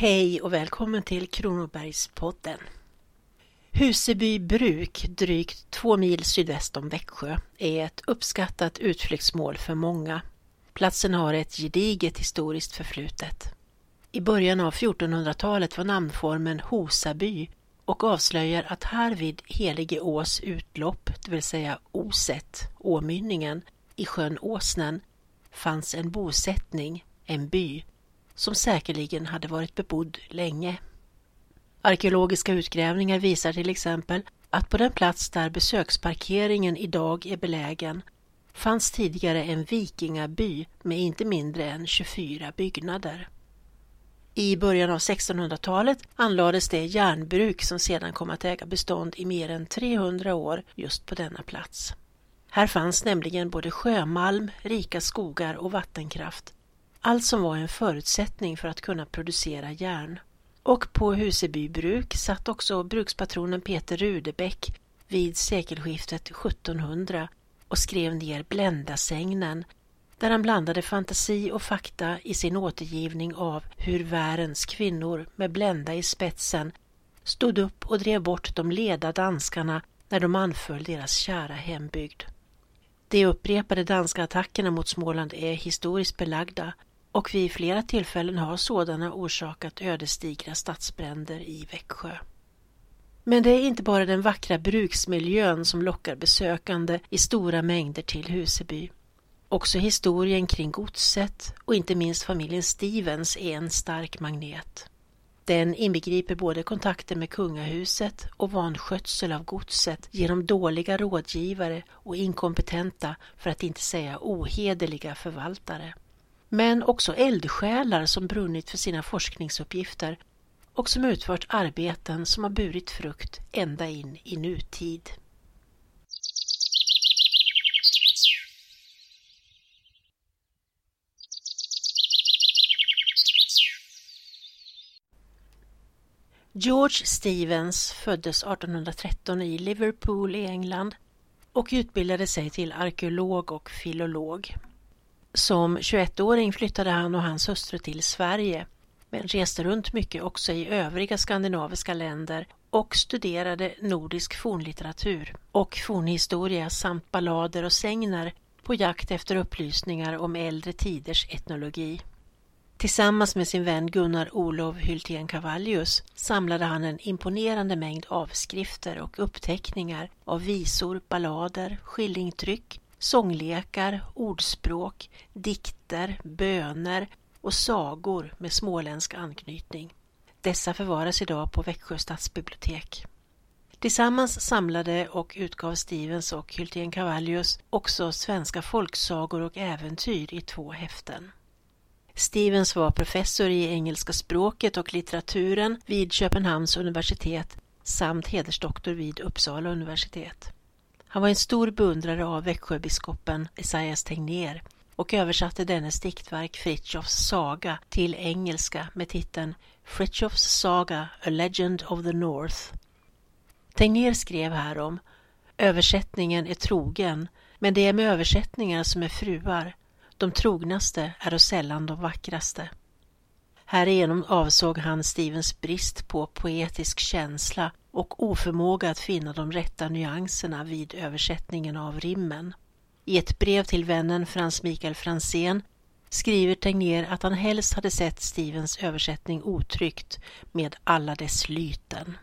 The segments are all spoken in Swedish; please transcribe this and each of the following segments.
Hej och välkommen till Kronobergspodden. Huseby bruk, drygt två mil sydväst om Växjö, är ett uppskattat utflyktsmål för många. Platsen har ett gediget historiskt förflutet. I början av 1400-talet var namnformen Hosaby och avslöjar att här vid Helige Ås utlopp, det vill säga Oset, åmynningen, i sjön Åsnen, fanns en bosättning, en by, som säkerligen hade varit bebodd länge. Arkeologiska utgrävningar visar till exempel att på den plats där besöksparkeringen idag är belägen fanns tidigare en vikingaby med inte mindre än 24 byggnader. I början av 1600-talet anlades det järnbruk som sedan kom att äga bestånd i mer än 300 år just på denna plats. Här fanns nämligen både sjömalm, rika skogar och vattenkraft. Allt som var en förutsättning för att kunna producera järn. Och på Huseby bruk satt också brukspatronen Peter Rudebäck vid sekelskiftet 1700 och skrev ner Bländasägnen där han blandade fantasi och fakta i sin återgivning av hur världens kvinnor med Blända i spetsen stod upp och drev bort de leda danskarna när de anföll deras kära hembygd. De upprepade danska attackerna mot Småland är historiskt belagda och vid flera tillfällen har sådana orsakat ödesdigra stadsbränder i Växjö. Men det är inte bara den vackra bruksmiljön som lockar besökande i stora mängder till Huseby. Också historien kring godset och inte minst familjen Stevens är en stark magnet. Den inbegriper både kontakter med kungahuset och vanskötsel av godset genom dåliga rådgivare och inkompetenta, för att inte säga ohederliga förvaltare. Men också eldsjälar som brunnit för sina forskningsuppgifter och som utfört arbeten som har burit frukt ända in i nutid. George Stevens föddes 1813 i Liverpool i England och utbildade sig till arkeolog och filolog. Som 21-åring flyttade han och hans hustru till Sverige men reste runt mycket också i övriga skandinaviska länder och studerade nordisk fornlitteratur och fornhistoria samt ballader och sägner på jakt efter upplysningar om äldre tiders etnologi. Tillsammans med sin vän Gunnar Olof Hyltén Cavallius samlade han en imponerande mängd avskrifter och uppteckningar av visor, ballader, skillingtryck, sånglekar, ordspråk, dikter, böner och sagor med småländsk anknytning. Dessa förvaras idag på Växjö stadsbibliotek. Tillsammans samlade och utgav Stevens och Hyltén Cavallius också svenska folksagor och äventyr i två häften. Stevens var professor i engelska språket och litteraturen vid Köpenhamns universitet samt hedersdoktor vid Uppsala universitet. Han var en stor beundrare av Växjöbiskopen Esaias Tegnér och översatte dennes diktverk Fritjofs saga till engelska med titeln Fritjofs saga A Legend of the North. Tegnér skrev härom Översättningen är trogen, men det är med översättningar som är fruar. De trognaste är och sällan de vackraste. Härigenom avsåg han Stevens brist på poetisk känsla och oförmåga att finna de rätta nyanserna vid översättningen av rimmen. I ett brev till vännen Frans Mikael Fransén skriver Tegnér att han helst hade sett Stevens översättning otryckt med alla dess lyten.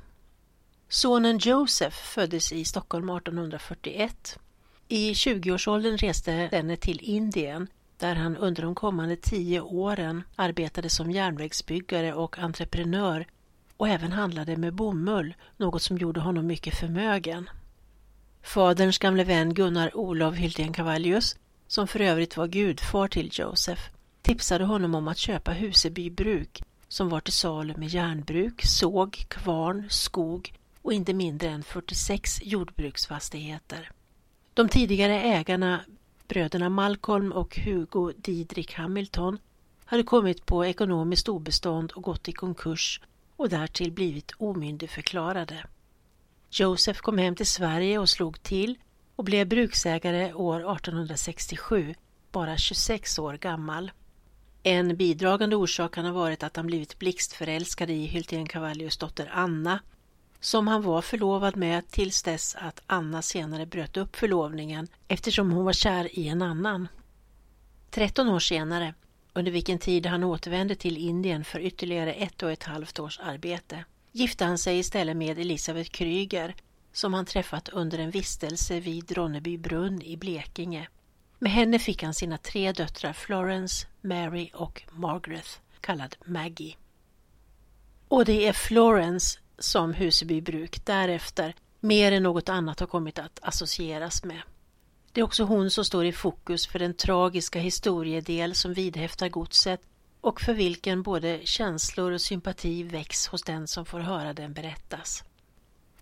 Sonen Joseph föddes i Stockholm 1841. I 20-årsåldern reste denne till Indien där han under de kommande tio åren arbetade som järnvägsbyggare och entreprenör och även handlade med bomull, något som gjorde honom mycket förmögen. Faderns gamle vän Gunnar Olof Hyltén Cavallius, som för övrigt var gudfar till Josef, tipsade honom om att köpa Huseby bruk som var till salu med järnbruk, såg, kvarn, skog och inte mindre än 46 jordbruksfastigheter. De tidigare ägarna Bröderna Malcolm och Hugo Didrik Hamilton hade kommit på ekonomiskt obestånd och gått i konkurs och därtill blivit omyndigförklarade. Joseph kom hem till Sverige och slog till och blev bruksägare år 1867, bara 26 år gammal. En bidragande orsak kan ha varit att han blivit blixtförälskad i Hyltén-Cavallius dotter Anna, som han var förlovad med tills dess att Anna senare bröt upp förlovningen eftersom hon var kär i en annan. 13 år senare, under vilken tid han återvände till Indien för ytterligare ett och ett halvt års arbete, gifte han sig istället med Elisabeth Kryger som han träffat under en vistelse vid Ronneby brunn i Blekinge. Med henne fick han sina tre döttrar Florence, Mary och Margaret, kallad Maggie. Och det är Florence som Huseby bruk därefter mer än något annat har kommit att associeras med. Det är också hon som står i fokus för den tragiska historiedel som vidhäftar godset och för vilken både känslor och sympati väcks hos den som får höra den berättas.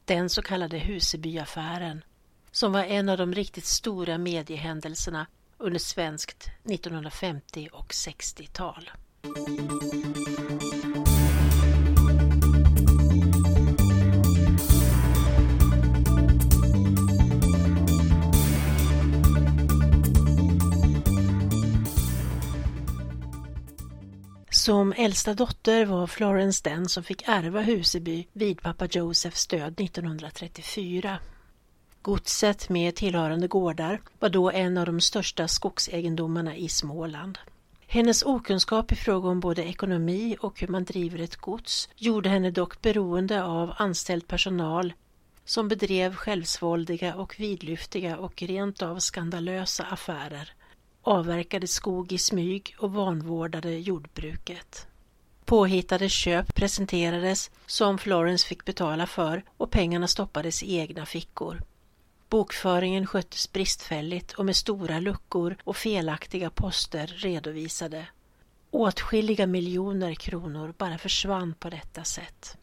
Den så kallade Husebyaffären, som var en av de riktigt stora mediehändelserna under svenskt 1950 och 60-tal. Som äldsta dotter var Florence den som fick ärva Huseby vid pappa Josephs död 1934. Godset med tillhörande gårdar var då en av de största skogsegendomarna i Småland. Hennes okunskap i fråga om både ekonomi och hur man driver ett gods gjorde henne dock beroende av anställd personal som bedrev självsvåldiga och vidlyftiga och rent av skandalösa affärer avverkade skog i smyg och vanvårdade jordbruket. Påhittade köp presenterades som Florence fick betala för och pengarna stoppades i egna fickor. Bokföringen sköttes bristfälligt och med stora luckor och felaktiga poster redovisade. Åtskilliga miljoner kronor bara försvann på detta sätt.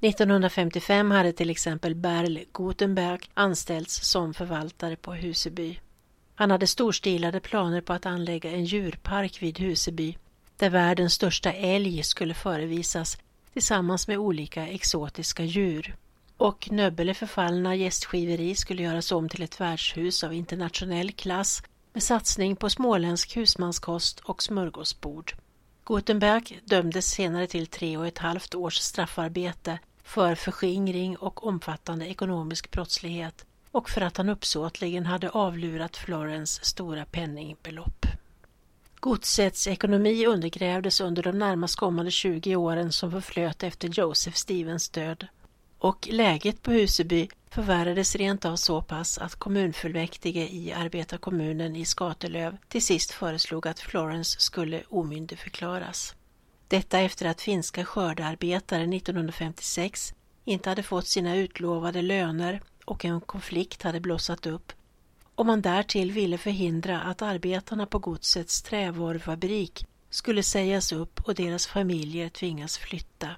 1955 hade till exempel Berl Gutenberg anställts som förvaltare på Huseby. Han hade storstilade planer på att anlägga en djurpark vid Huseby där världens största älg skulle förevisas tillsammans med olika exotiska djur. Och Nöbbele förfallna gästskiveri skulle göras om till ett värdshus av internationell klass med satsning på småländsk husmanskost och smörgåsbord. Gutenberg dömdes senare till tre och ett halvt års straffarbete för förskingring och omfattande ekonomisk brottslighet och för att han uppsåtligen hade avlurat Florens stora penningbelopp. Godsets ekonomi undergrävdes under de närmast kommande 20 åren som förflöt efter Joseph Stevens död och läget på Huseby förvärrades rent av så pass att kommunfullmäktige i arbetarkommunen i Skatelöv till sist föreslog att Florence skulle omyndigförklaras. Detta efter att finska skördearbetare 1956 inte hade fått sina utlovade löner och en konflikt hade blossat upp och man därtill ville förhindra att arbetarna på godsets trävarufabrik skulle sägas upp och deras familjer tvingas flytta.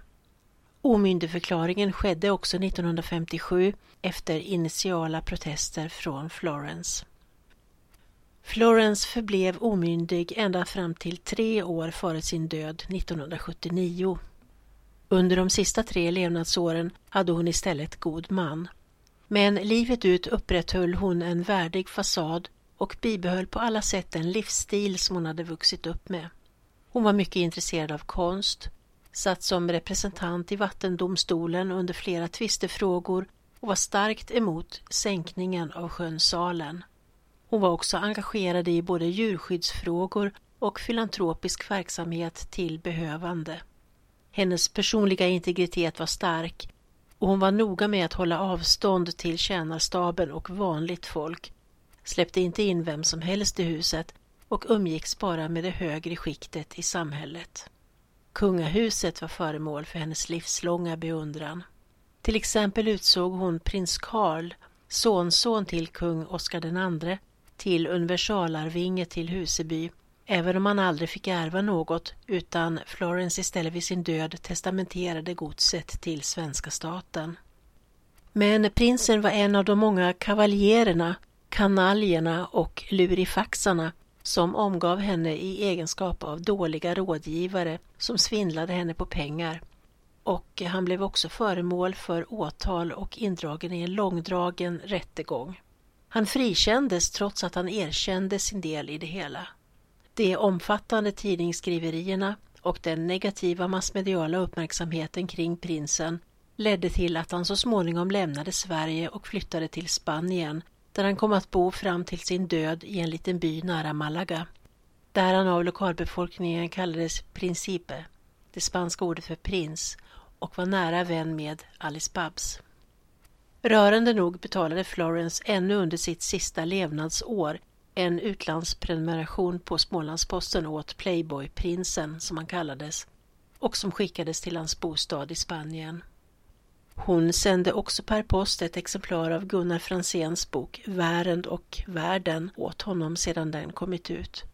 Omyndigförklaringen skedde också 1957 efter initiala protester från Florence. Florence förblev omyndig ända fram till tre år före sin död 1979. Under de sista tre levnadsåren hade hon istället god man. Men livet ut upprätthöll hon en värdig fasad och bibehöll på alla sätt den livsstil som hon hade vuxit upp med. Hon var mycket intresserad av konst, satt som representant i vattendomstolen under flera tvistefrågor och var starkt emot sänkningen av sjön Salen. Hon var också engagerad i både djurskyddsfrågor och filantropisk verksamhet till behövande. Hennes personliga integritet var stark och hon var noga med att hålla avstånd till tjänarstaben och vanligt folk, släppte inte in vem som helst i huset och umgicks bara med det högre skiktet i samhället. Kungahuset var föremål för hennes livslånga beundran. Till exempel utsåg hon prins Karl, sonson till kung Oscar II, till universalarvinge till Huseby även om han aldrig fick ärva något utan Florence istället vid sin död testamenterade godset till svenska staten. Men prinsen var en av de många kavaljererna, kanaljerna och lurifaxarna som omgav henne i egenskap av dåliga rådgivare som svindlade henne på pengar. Och han blev också föremål för åtal och indragen i en långdragen rättegång. Han frikändes trots att han erkände sin del i det hela. De omfattande tidningsskriverierna och den negativa massmediala uppmärksamheten kring prinsen ledde till att han så småningom lämnade Sverige och flyttade till Spanien där han kom att bo fram till sin död i en liten by nära Malaga. Där han av lokalbefolkningen kallades Principe, det spanska ordet för prins, och var nära vän med Alice Babs. Rörande nog betalade Florence ännu under sitt sista levnadsår en utlandsprenumeration på Smålandsposten åt Playboy-prinsen, som han kallades, och som skickades till hans bostad i Spanien. Hon sände också per post ett exemplar av Gunnar Franzéns bok Värend och världen åt honom sedan den kommit ut.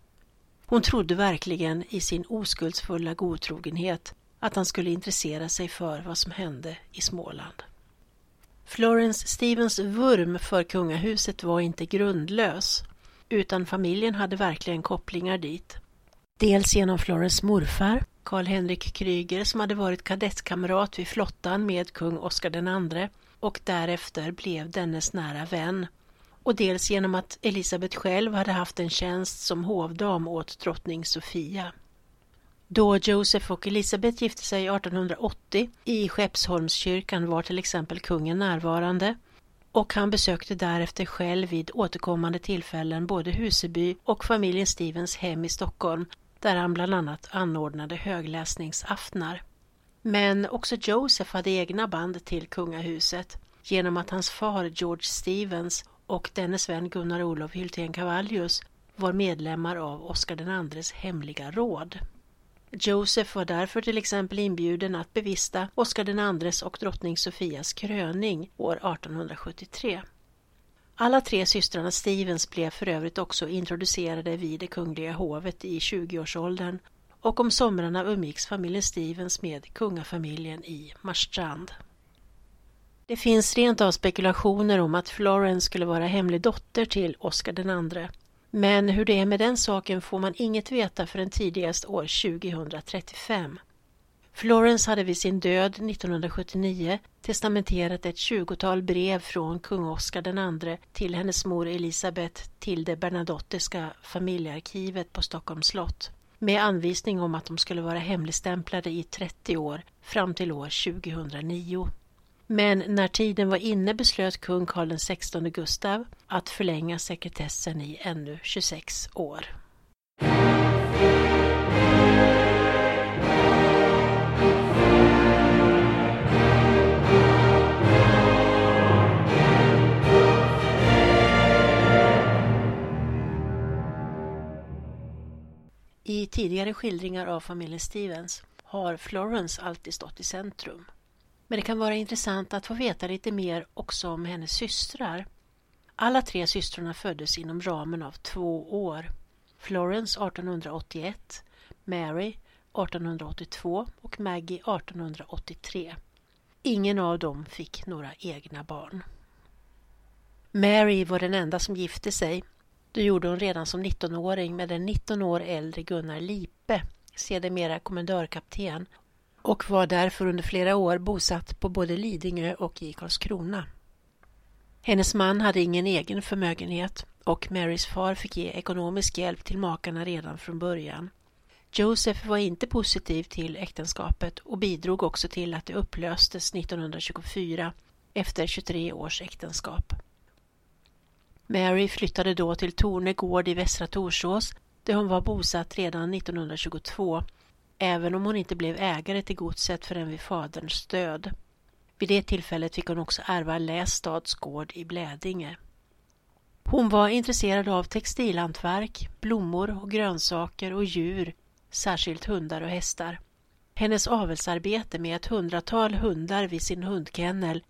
Hon trodde verkligen i sin oskuldsfulla godtrogenhet att han skulle intressera sig för vad som hände i Småland. Florence Stevens vurm för kungahuset var inte grundlös utan familjen hade verkligen kopplingar dit. Dels genom Florence morfar, Karl-Henrik Kryger som hade varit kadettkamrat vid flottan med kung Oscar II och därefter blev dennes nära vän. Och dels genom att Elisabet själv hade haft en tjänst som hovdam åt drottning Sofia. Då Josef och Elisabet gifte sig 1880 i Skeppsholmskyrkan var till exempel kungen närvarande och han besökte därefter själv vid återkommande tillfällen både Huseby och familjen Stevens hem i Stockholm där han bland annat anordnade högläsningsaftnar. Men också Joseph hade egna band till kungahuset genom att hans far George Stevens och dennes vän Gunnar Olof Hyltén Cavallius var medlemmar av Oscar IIs hemliga råd. Joseph var därför till exempel inbjuden att bevista Oscar IIs och drottning Sofias kröning år 1873. Alla tre systrarna Stevens blev för övrigt också introducerade vid det kungliga hovet i 20-årsåldern och om somrarna umgicks familjen Stevens med kungafamiljen i Marstrand. Det finns rent av spekulationer om att Florence skulle vara hemlig dotter till Oscar II. Men hur det är med den saken får man inget veta förrän tidigast år 2035. Florence hade vid sin död 1979 testamenterat ett tjugotal brev från kung Oscar II till hennes mor Elisabeth till det bernadotteska familjearkivet på Stockholms slott med anvisning om att de skulle vara hemligstämplade i 30 år fram till år 2009. Men när tiden var inne beslöt kung Carl XVI Gustav att förlänga sekretessen i ännu 26 år. I tidigare skildringar av familjen Stevens har Florence alltid stått i centrum. Men det kan vara intressant att få veta lite mer också om hennes systrar. Alla tre systrarna föddes inom ramen av två år. Florence 1881, Mary 1882 och Maggie 1883. Ingen av dem fick några egna barn. Mary var den enda som gifte sig. Det gjorde hon redan som 19-åring med den 19 år äldre Gunnar Lipe, sedermera kommendörkapten och var därför under flera år bosatt på både Lidingö och i Karlskrona. Hennes man hade ingen egen förmögenhet och Marys far fick ge ekonomisk hjälp till makarna redan från början. Joseph var inte positiv till äktenskapet och bidrog också till att det upplöstes 1924 efter 23 års äktenskap. Mary flyttade då till Torne gård i Västra Torsås där hon var bosatt redan 1922 även om hon inte blev ägare till godset förrän vid faderns död. Vid det tillfället fick hon också ärva Lästads gård i Blädinge. Hon var intresserad av textilhantverk, blommor och grönsaker och djur, särskilt hundar och hästar. Hennes avelsarbete med ett hundratal hundar vid sin hundkennel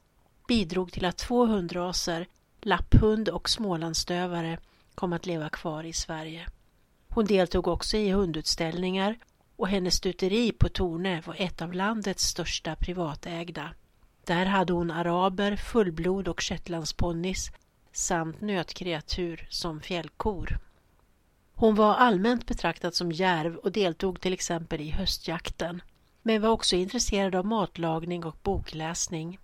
bidrog till att två hundraser, lapphund och smålandsdövare, kom att leva kvar i Sverige. Hon deltog också i hundutställningar och hennes stuteri på Torne var ett av landets största privatägda. Där hade hon araber, fullblod och shetlandsponnis samt nötkreatur som fjällkor. Hon var allmänt betraktad som järv och deltog till exempel i höstjakten, men var också intresserad av matlagning och bokläsning.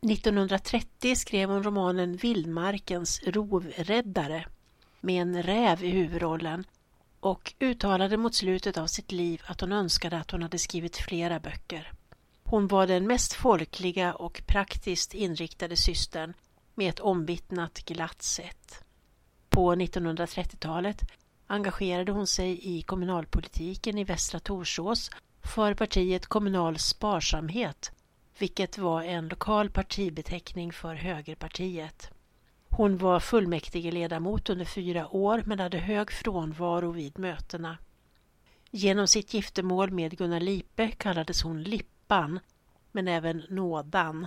1930 skrev hon romanen Vildmarkens rovräddare med en räv i huvudrollen och uttalade mot slutet av sitt liv att hon önskade att hon hade skrivit flera böcker. Hon var den mest folkliga och praktiskt inriktade systern med ett omvittnat glatt sätt. På 1930-talet engagerade hon sig i kommunalpolitiken i Västra Torsås för partiet Kommunal sparsamhet, vilket var en lokal partibeteckning för högerpartiet. Hon var fullmäktigeledamot under fyra år men hade hög frånvaro vid mötena. Genom sitt giftermål med Gunnar Lipe kallades hon Lippan, men även Nådan.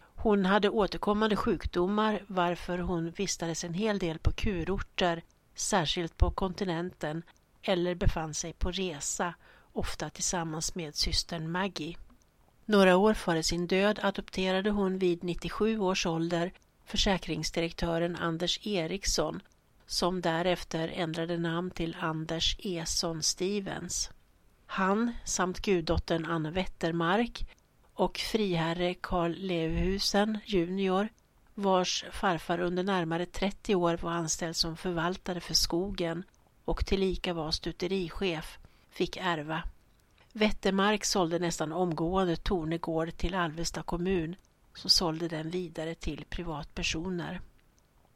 Hon hade återkommande sjukdomar varför hon vistades en hel del på kurorter, särskilt på kontinenten, eller befann sig på resa, ofta tillsammans med systern Maggie. Några år före sin död adopterade hon vid 97 års ålder försäkringsdirektören Anders Eriksson som därefter ändrade namn till Anders Eson Stevens. Han samt guddottern Anna Wettermark och friherre Karl Leuhusen junior vars farfar under närmare 30 år var anställd som förvaltare för skogen och tillika var stuterichef, fick ärva. Wettermark sålde nästan omgående Tornegård till Alvesta kommun som sålde den vidare till privatpersoner.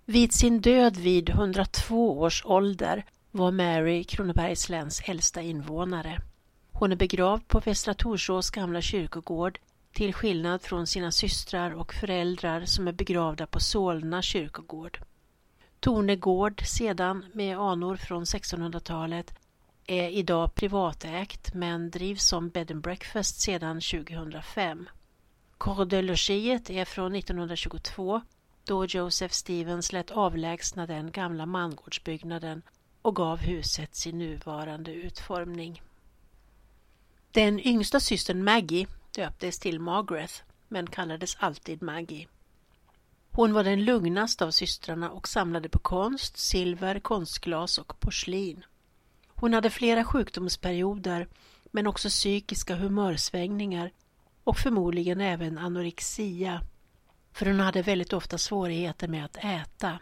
Vid sin död vid 102 års ålder var Mary Kronobergs läns äldsta invånare. Hon är begravd på Västra Torsås gamla kyrkogård till skillnad från sina systrar och föräldrar som är begravda på Solna kyrkogård. Tornegård sedan med anor från 1600-talet är idag privatägt men drivs som bed and breakfast sedan 2005. Cordelogiet är från 1922 då Joseph Stevens lät avlägsna den gamla mangårdsbyggnaden och gav huset sin nuvarande utformning. Den yngsta systern Maggie döptes till Margaret men kallades alltid Maggie. Hon var den lugnaste av systrarna och samlade på konst, silver, konstglas och porslin. Hon hade flera sjukdomsperioder men också psykiska humörsvängningar och förmodligen även anorexia för hon hade väldigt ofta svårigheter med att äta.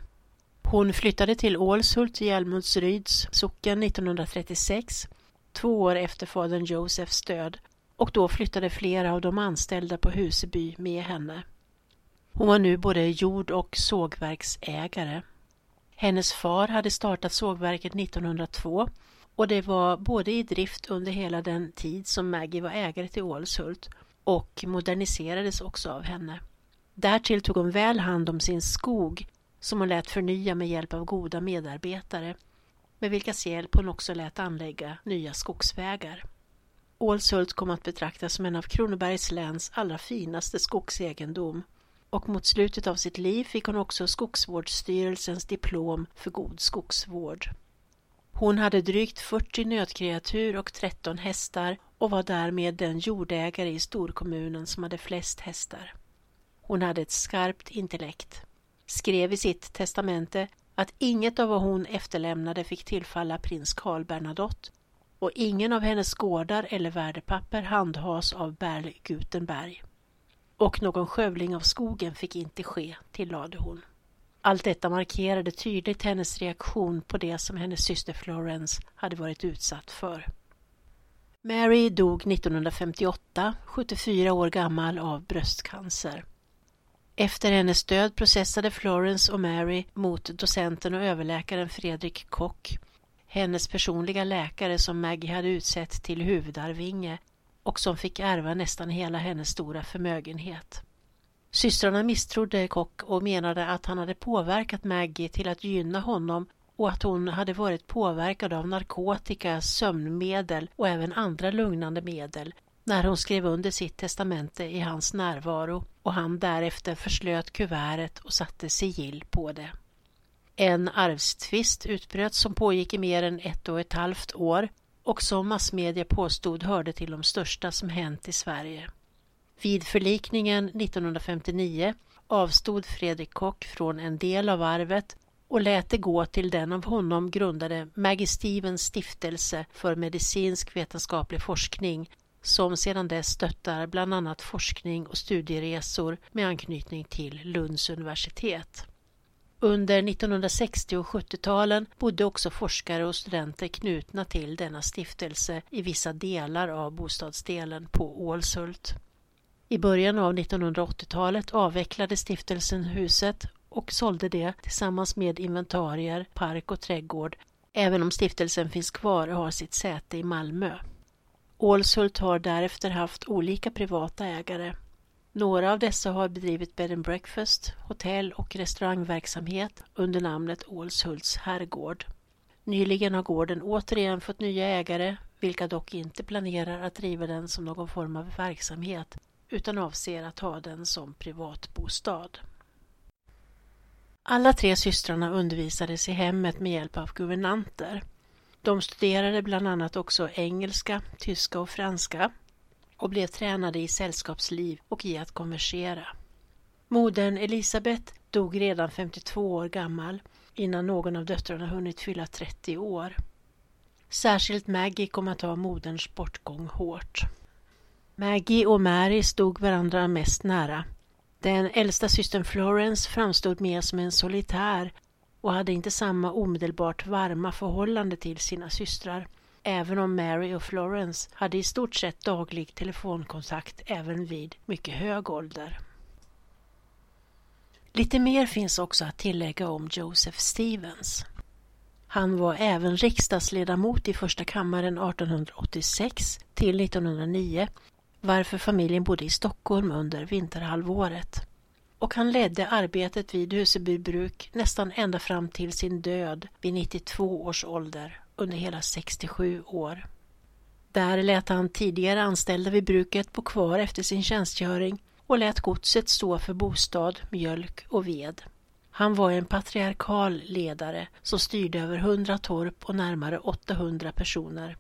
Hon flyttade till Ålshult i Älmhultsryds socken 1936, två år efter fadern Josefs död och då flyttade flera av de anställda på Huseby med henne. Hon var nu både jord och sågverksägare. Hennes far hade startat sågverket 1902 och det var både i drift under hela den tid som Maggie var ägare till Ålshult och moderniserades också av henne. Därtill tog hon väl hand om sin skog som hon lät förnya med hjälp av goda medarbetare med vilkas hjälp hon också lät anlägga nya skogsvägar. Ålshult kom att betraktas som en av Kronobergs läns allra finaste skogsegendom och mot slutet av sitt liv fick hon också Skogsvårdsstyrelsens diplom för god skogsvård. Hon hade drygt 40 nötkreatur och 13 hästar och var därmed den jordägare i storkommunen som hade flest hästar. Hon hade ett skarpt intellekt, skrev i sitt testamente att inget av vad hon efterlämnade fick tillfalla prins Carl Bernadotte och ingen av hennes gårdar eller värdepapper handhas av Berl Gutenberg. Och någon skövling av skogen fick inte ske, tillade hon. Allt detta markerade tydligt hennes reaktion på det som hennes syster Florence hade varit utsatt för. Mary dog 1958, 74 år gammal, av bröstcancer. Efter hennes död processade Florence och Mary mot docenten och överläkaren Fredrik Kock, hennes personliga läkare som Maggie hade utsett till huvudarvinge och som fick ärva nästan hela hennes stora förmögenhet. Systrarna misstrodde Kock och menade att han hade påverkat Maggie till att gynna honom och att hon hade varit påverkad av narkotika, sömnmedel och även andra lugnande medel när hon skrev under sitt testamente i hans närvaro och han därefter förslöt kuvertet och satte sigill på det. En arvstvist utbröt som pågick i mer än ett och ett halvt år och som massmedia påstod hörde till de största som hänt i Sverige. Vid förlikningen 1959 avstod Fredrik Kock från en del av arvet och lät det gå till den av honom grundade Maggie Stevens stiftelse för medicinsk vetenskaplig forskning som sedan dess stöttar bland annat forskning och studieresor med anknytning till Lunds universitet. Under 1960 och 70-talen bodde också forskare och studenter knutna till denna stiftelse i vissa delar av bostadsdelen på Ålshult. I början av 1980-talet avvecklade stiftelsen huset och sålde det tillsammans med inventarier, park och trädgård även om stiftelsen finns kvar och har sitt säte i Malmö. Ålshult har därefter haft olika privata ägare. Några av dessa har bedrivit bed and breakfast, hotell och restaurangverksamhet under namnet Ålshults herrgård. Nyligen har gården återigen fått nya ägare, vilka dock inte planerar att driva den som någon form av verksamhet utan avser att ha den som privatbostad. Alla tre systrarna undervisades i hemmet med hjälp av guvernanter. De studerade bland annat också engelska, tyska och franska och blev tränade i sällskapsliv och i att konversera. Modern Elisabeth dog redan 52 år gammal innan någon av döttrarna hunnit fylla 30 år. Särskilt Maggie kom att ta moderns bortgång hårt. Maggie och Mary stod varandra mest nära. Den äldsta systern Florence framstod mer som en solitär och hade inte samma omedelbart varma förhållande till sina systrar, även om Mary och Florence hade i stort sett daglig telefonkontakt även vid mycket hög ålder. Lite mer finns också att tillägga om Joseph Stevens. Han var även riksdagsledamot i första kammaren 1886 till 1909 varför familjen bodde i Stockholm under vinterhalvåret. Och han ledde arbetet vid Huseby bruk nästan ända fram till sin död vid 92 års ålder under hela 67 år. Där lät han tidigare anställda vid bruket bo kvar efter sin tjänstgöring och lät godset stå för bostad, mjölk och ved. Han var en patriarkal ledare som styrde över 100 torp och närmare 800 personer.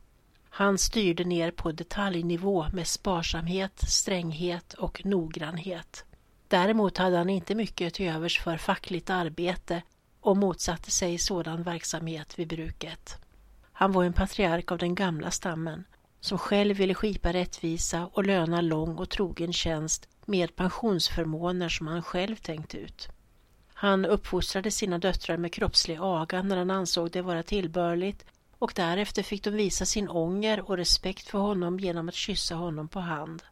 Han styrde ner på detaljnivå med sparsamhet, stränghet och noggrannhet. Däremot hade han inte mycket till övers för fackligt arbete och motsatte sig sådan verksamhet vid bruket. Han var en patriark av den gamla stammen som själv ville skipa rättvisa och löna lång och trogen tjänst med pensionsförmåner som han själv tänkt ut. Han uppfostrade sina döttrar med kroppslig aga när han ansåg det vara tillbörligt och därefter fick de visa sin ånger och respekt för honom genom att kyssa honom på hand.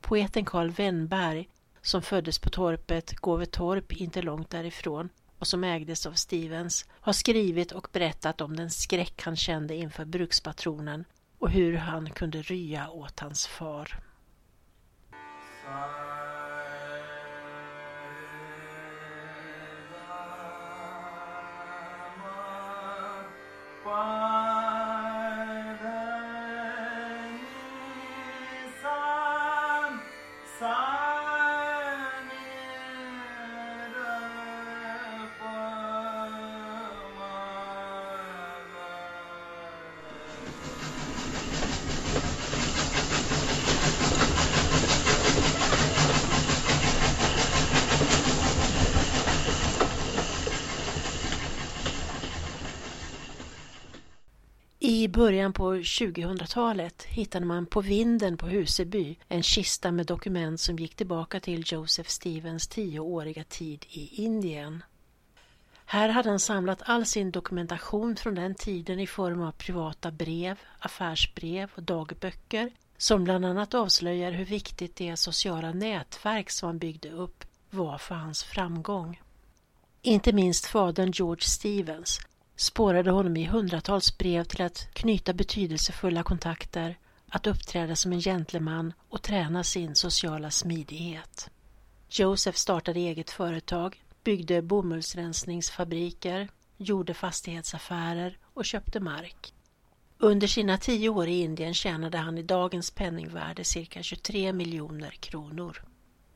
Poeten Karl Wennberg, som föddes på torpet Gåvetorp inte långt därifrån och som ägdes av Stevens, har skrivit och berättat om den skräck han kände inför brukspatronen och hur han kunde rya åt hans far. Bye. Början på 2000-talet hittade man på vinden på Huseby en kista med dokument som gick tillbaka till Joseph Stevens tioåriga tid i Indien. Här hade han samlat all sin dokumentation från den tiden i form av privata brev, affärsbrev och dagböcker som bland annat avslöjar hur viktigt det sociala nätverk som han byggde upp var för hans framgång. Inte minst fadern George Stevens spårade honom i hundratals brev till att knyta betydelsefulla kontakter, att uppträda som en gentleman och träna sin sociala smidighet. Joseph startade eget företag, byggde bomullsrensningsfabriker, gjorde fastighetsaffärer och köpte mark. Under sina tio år i Indien tjänade han i dagens penningvärde cirka 23 miljoner kronor.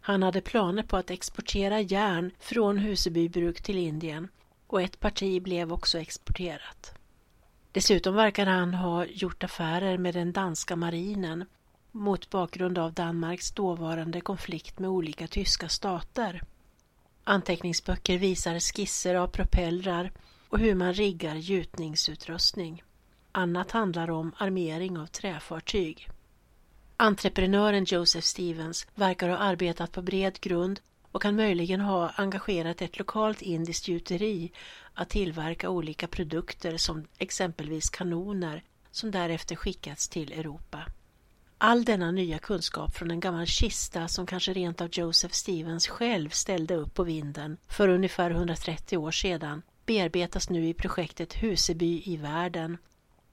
Han hade planer på att exportera järn från Huseby bruk till Indien och ett parti blev också exporterat. Dessutom verkar han ha gjort affärer med den danska marinen mot bakgrund av Danmarks dåvarande konflikt med olika tyska stater. Anteckningsböcker visar skisser av propellrar och hur man riggar gjutningsutrustning. Annat handlar om armering av träfartyg. Entreprenören Joseph Stevens verkar ha arbetat på bred grund och kan möjligen ha engagerat ett lokalt indiskt gjuteri att tillverka olika produkter som exempelvis kanoner som därefter skickats till Europa. All denna nya kunskap från en gammal kista som kanske rent av Joseph Stevens själv ställde upp på vinden för ungefär 130 år sedan bearbetas nu i projektet Huseby i världen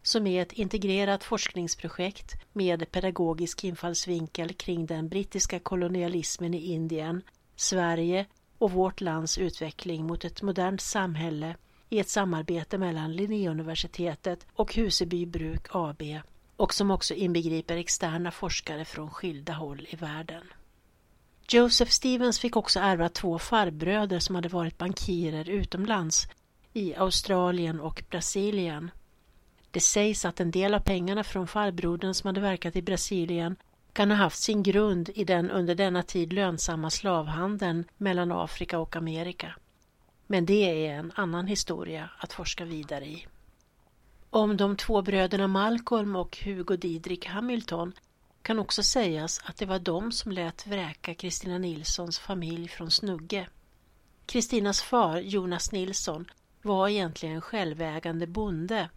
som är ett integrerat forskningsprojekt med pedagogisk infallsvinkel kring den brittiska kolonialismen i Indien, Sverige och vårt lands utveckling mot ett modernt samhälle i ett samarbete mellan Linnéuniversitetet och Huseby Bruk AB och som också inbegriper externa forskare från skilda håll i världen. Joseph Stevens fick också ärva två farbröder som hade varit bankirer utomlands i Australien och Brasilien. Det sägs att en del av pengarna från farbrodern som hade verkat i Brasilien kan ha haft sin grund i den under denna tid lönsamma slavhandeln mellan Afrika och Amerika. Men det är en annan historia att forska vidare i. Om de två bröderna Malcolm och Hugo Didrik Hamilton kan också sägas att det var de som lät vräka Kristina Nilssons familj från Snugge. Kristinas far, Jonas Nilsson, var egentligen självägande bonde.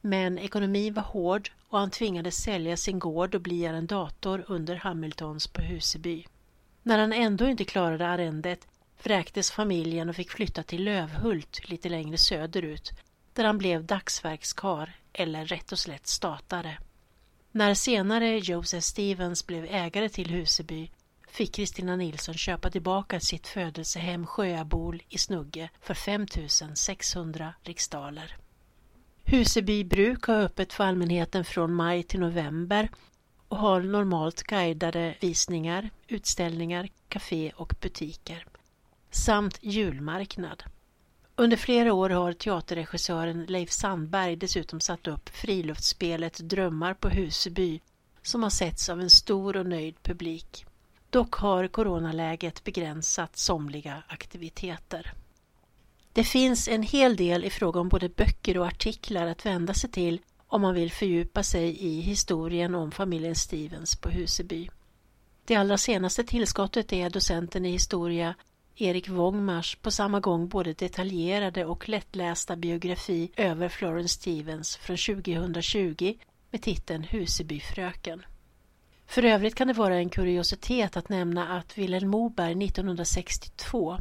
Men ekonomin var hård och han tvingades sälja sin gård och bli arrendator under Hamiltons på Huseby. När han ändå inte klarade arrendet vräktes familjen och fick flytta till Lövhult lite längre söderut där han blev dagsverkskar eller rätt och slätt statare. När senare Joseph Stevens blev ägare till Huseby fick Kristina Nilsson köpa tillbaka sitt födelsehem Sjöabol i Snugge för 5 600 riksdaler. Huseby bruk har öppet för allmänheten från maj till november och har normalt guidade visningar, utställningar, café och butiker samt julmarknad. Under flera år har teaterregissören Leif Sandberg dessutom satt upp friluftsspelet Drömmar på Huseby som har setts av en stor och nöjd publik. Dock har coronaläget begränsat somliga aktiviteter. Det finns en hel del i fråga om både böcker och artiklar att vända sig till om man vill fördjupa sig i historien om familjen Stevens på Huseby. Det allra senaste tillskottet är docenten i historia Erik Wångmars på samma gång både detaljerade och lättlästa biografi över Florence Stevens från 2020 med titeln Husebyfröken. För övrigt kan det vara en kuriositet att nämna att Vilhelm Moberg 1962,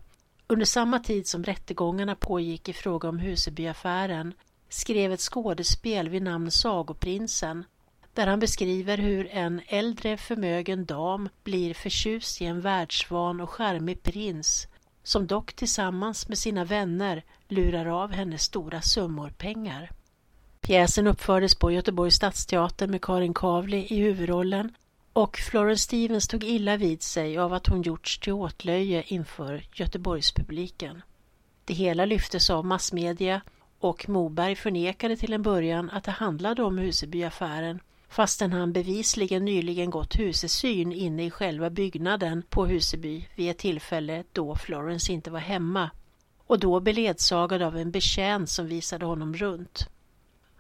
under samma tid som rättegångarna pågick i fråga om Husebyaffären, skrev ett skådespel vid namn Sagoprinsen där han beskriver hur en äldre förmögen dam blir förtjust i en världsvan och charmig prins som dock tillsammans med sina vänner lurar av henne stora summor pengar. Pjäsen uppfördes på Göteborgs stadsteater med Karin Kavli i huvudrollen och Florence Stevens tog illa vid sig av att hon gjorts till åtlöje inför Göteborgspubliken. Det hela lyftes av massmedia och Moberg förnekade till en början att det handlade om Husebyaffären fastän han bevisligen nyligen gått husesyn inne i själva byggnaden på Huseby vid ett tillfälle då Florence inte var hemma och då beledsagad av en betjänt som visade honom runt.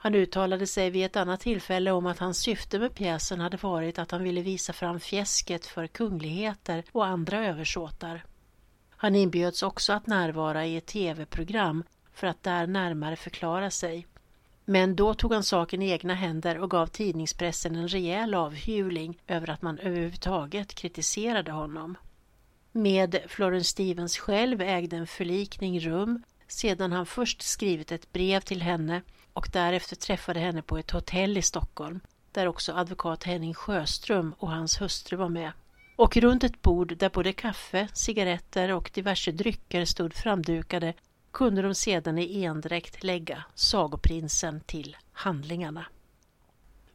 Han uttalade sig vid ett annat tillfälle om att hans syfte med pjäsen hade varit att han ville visa fram fjäsket för kungligheter och andra översåtar. Han inbjöds också att närvara i ett tv-program för att där närmare förklara sig men då tog han saken i egna händer och gav tidningspressen en rejäl avhyvling över att man överhuvudtaget kritiserade honom. Med Florence Stevens själv ägde en förlikning rum sedan han först skrivit ett brev till henne och därefter träffade henne på ett hotell i Stockholm där också advokat Henning Sjöström och hans hustru var med. Och runt ett bord där både kaffe, cigaretter och diverse drycker stod framdukade kunde de sedan i endräkt lägga sagoprinsen till handlingarna.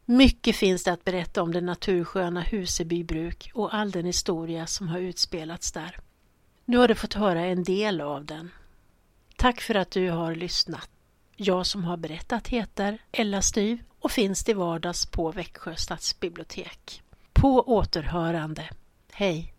Mycket finns det att berätta om det natursköna Huseby bruk och all den historia som har utspelats där. Nu har du fått höra en del av den. Tack för att du har lyssnat. Jag som har berättat heter Ella Styv och finns till vardags på Växjö stadsbibliotek. På återhörande. Hej!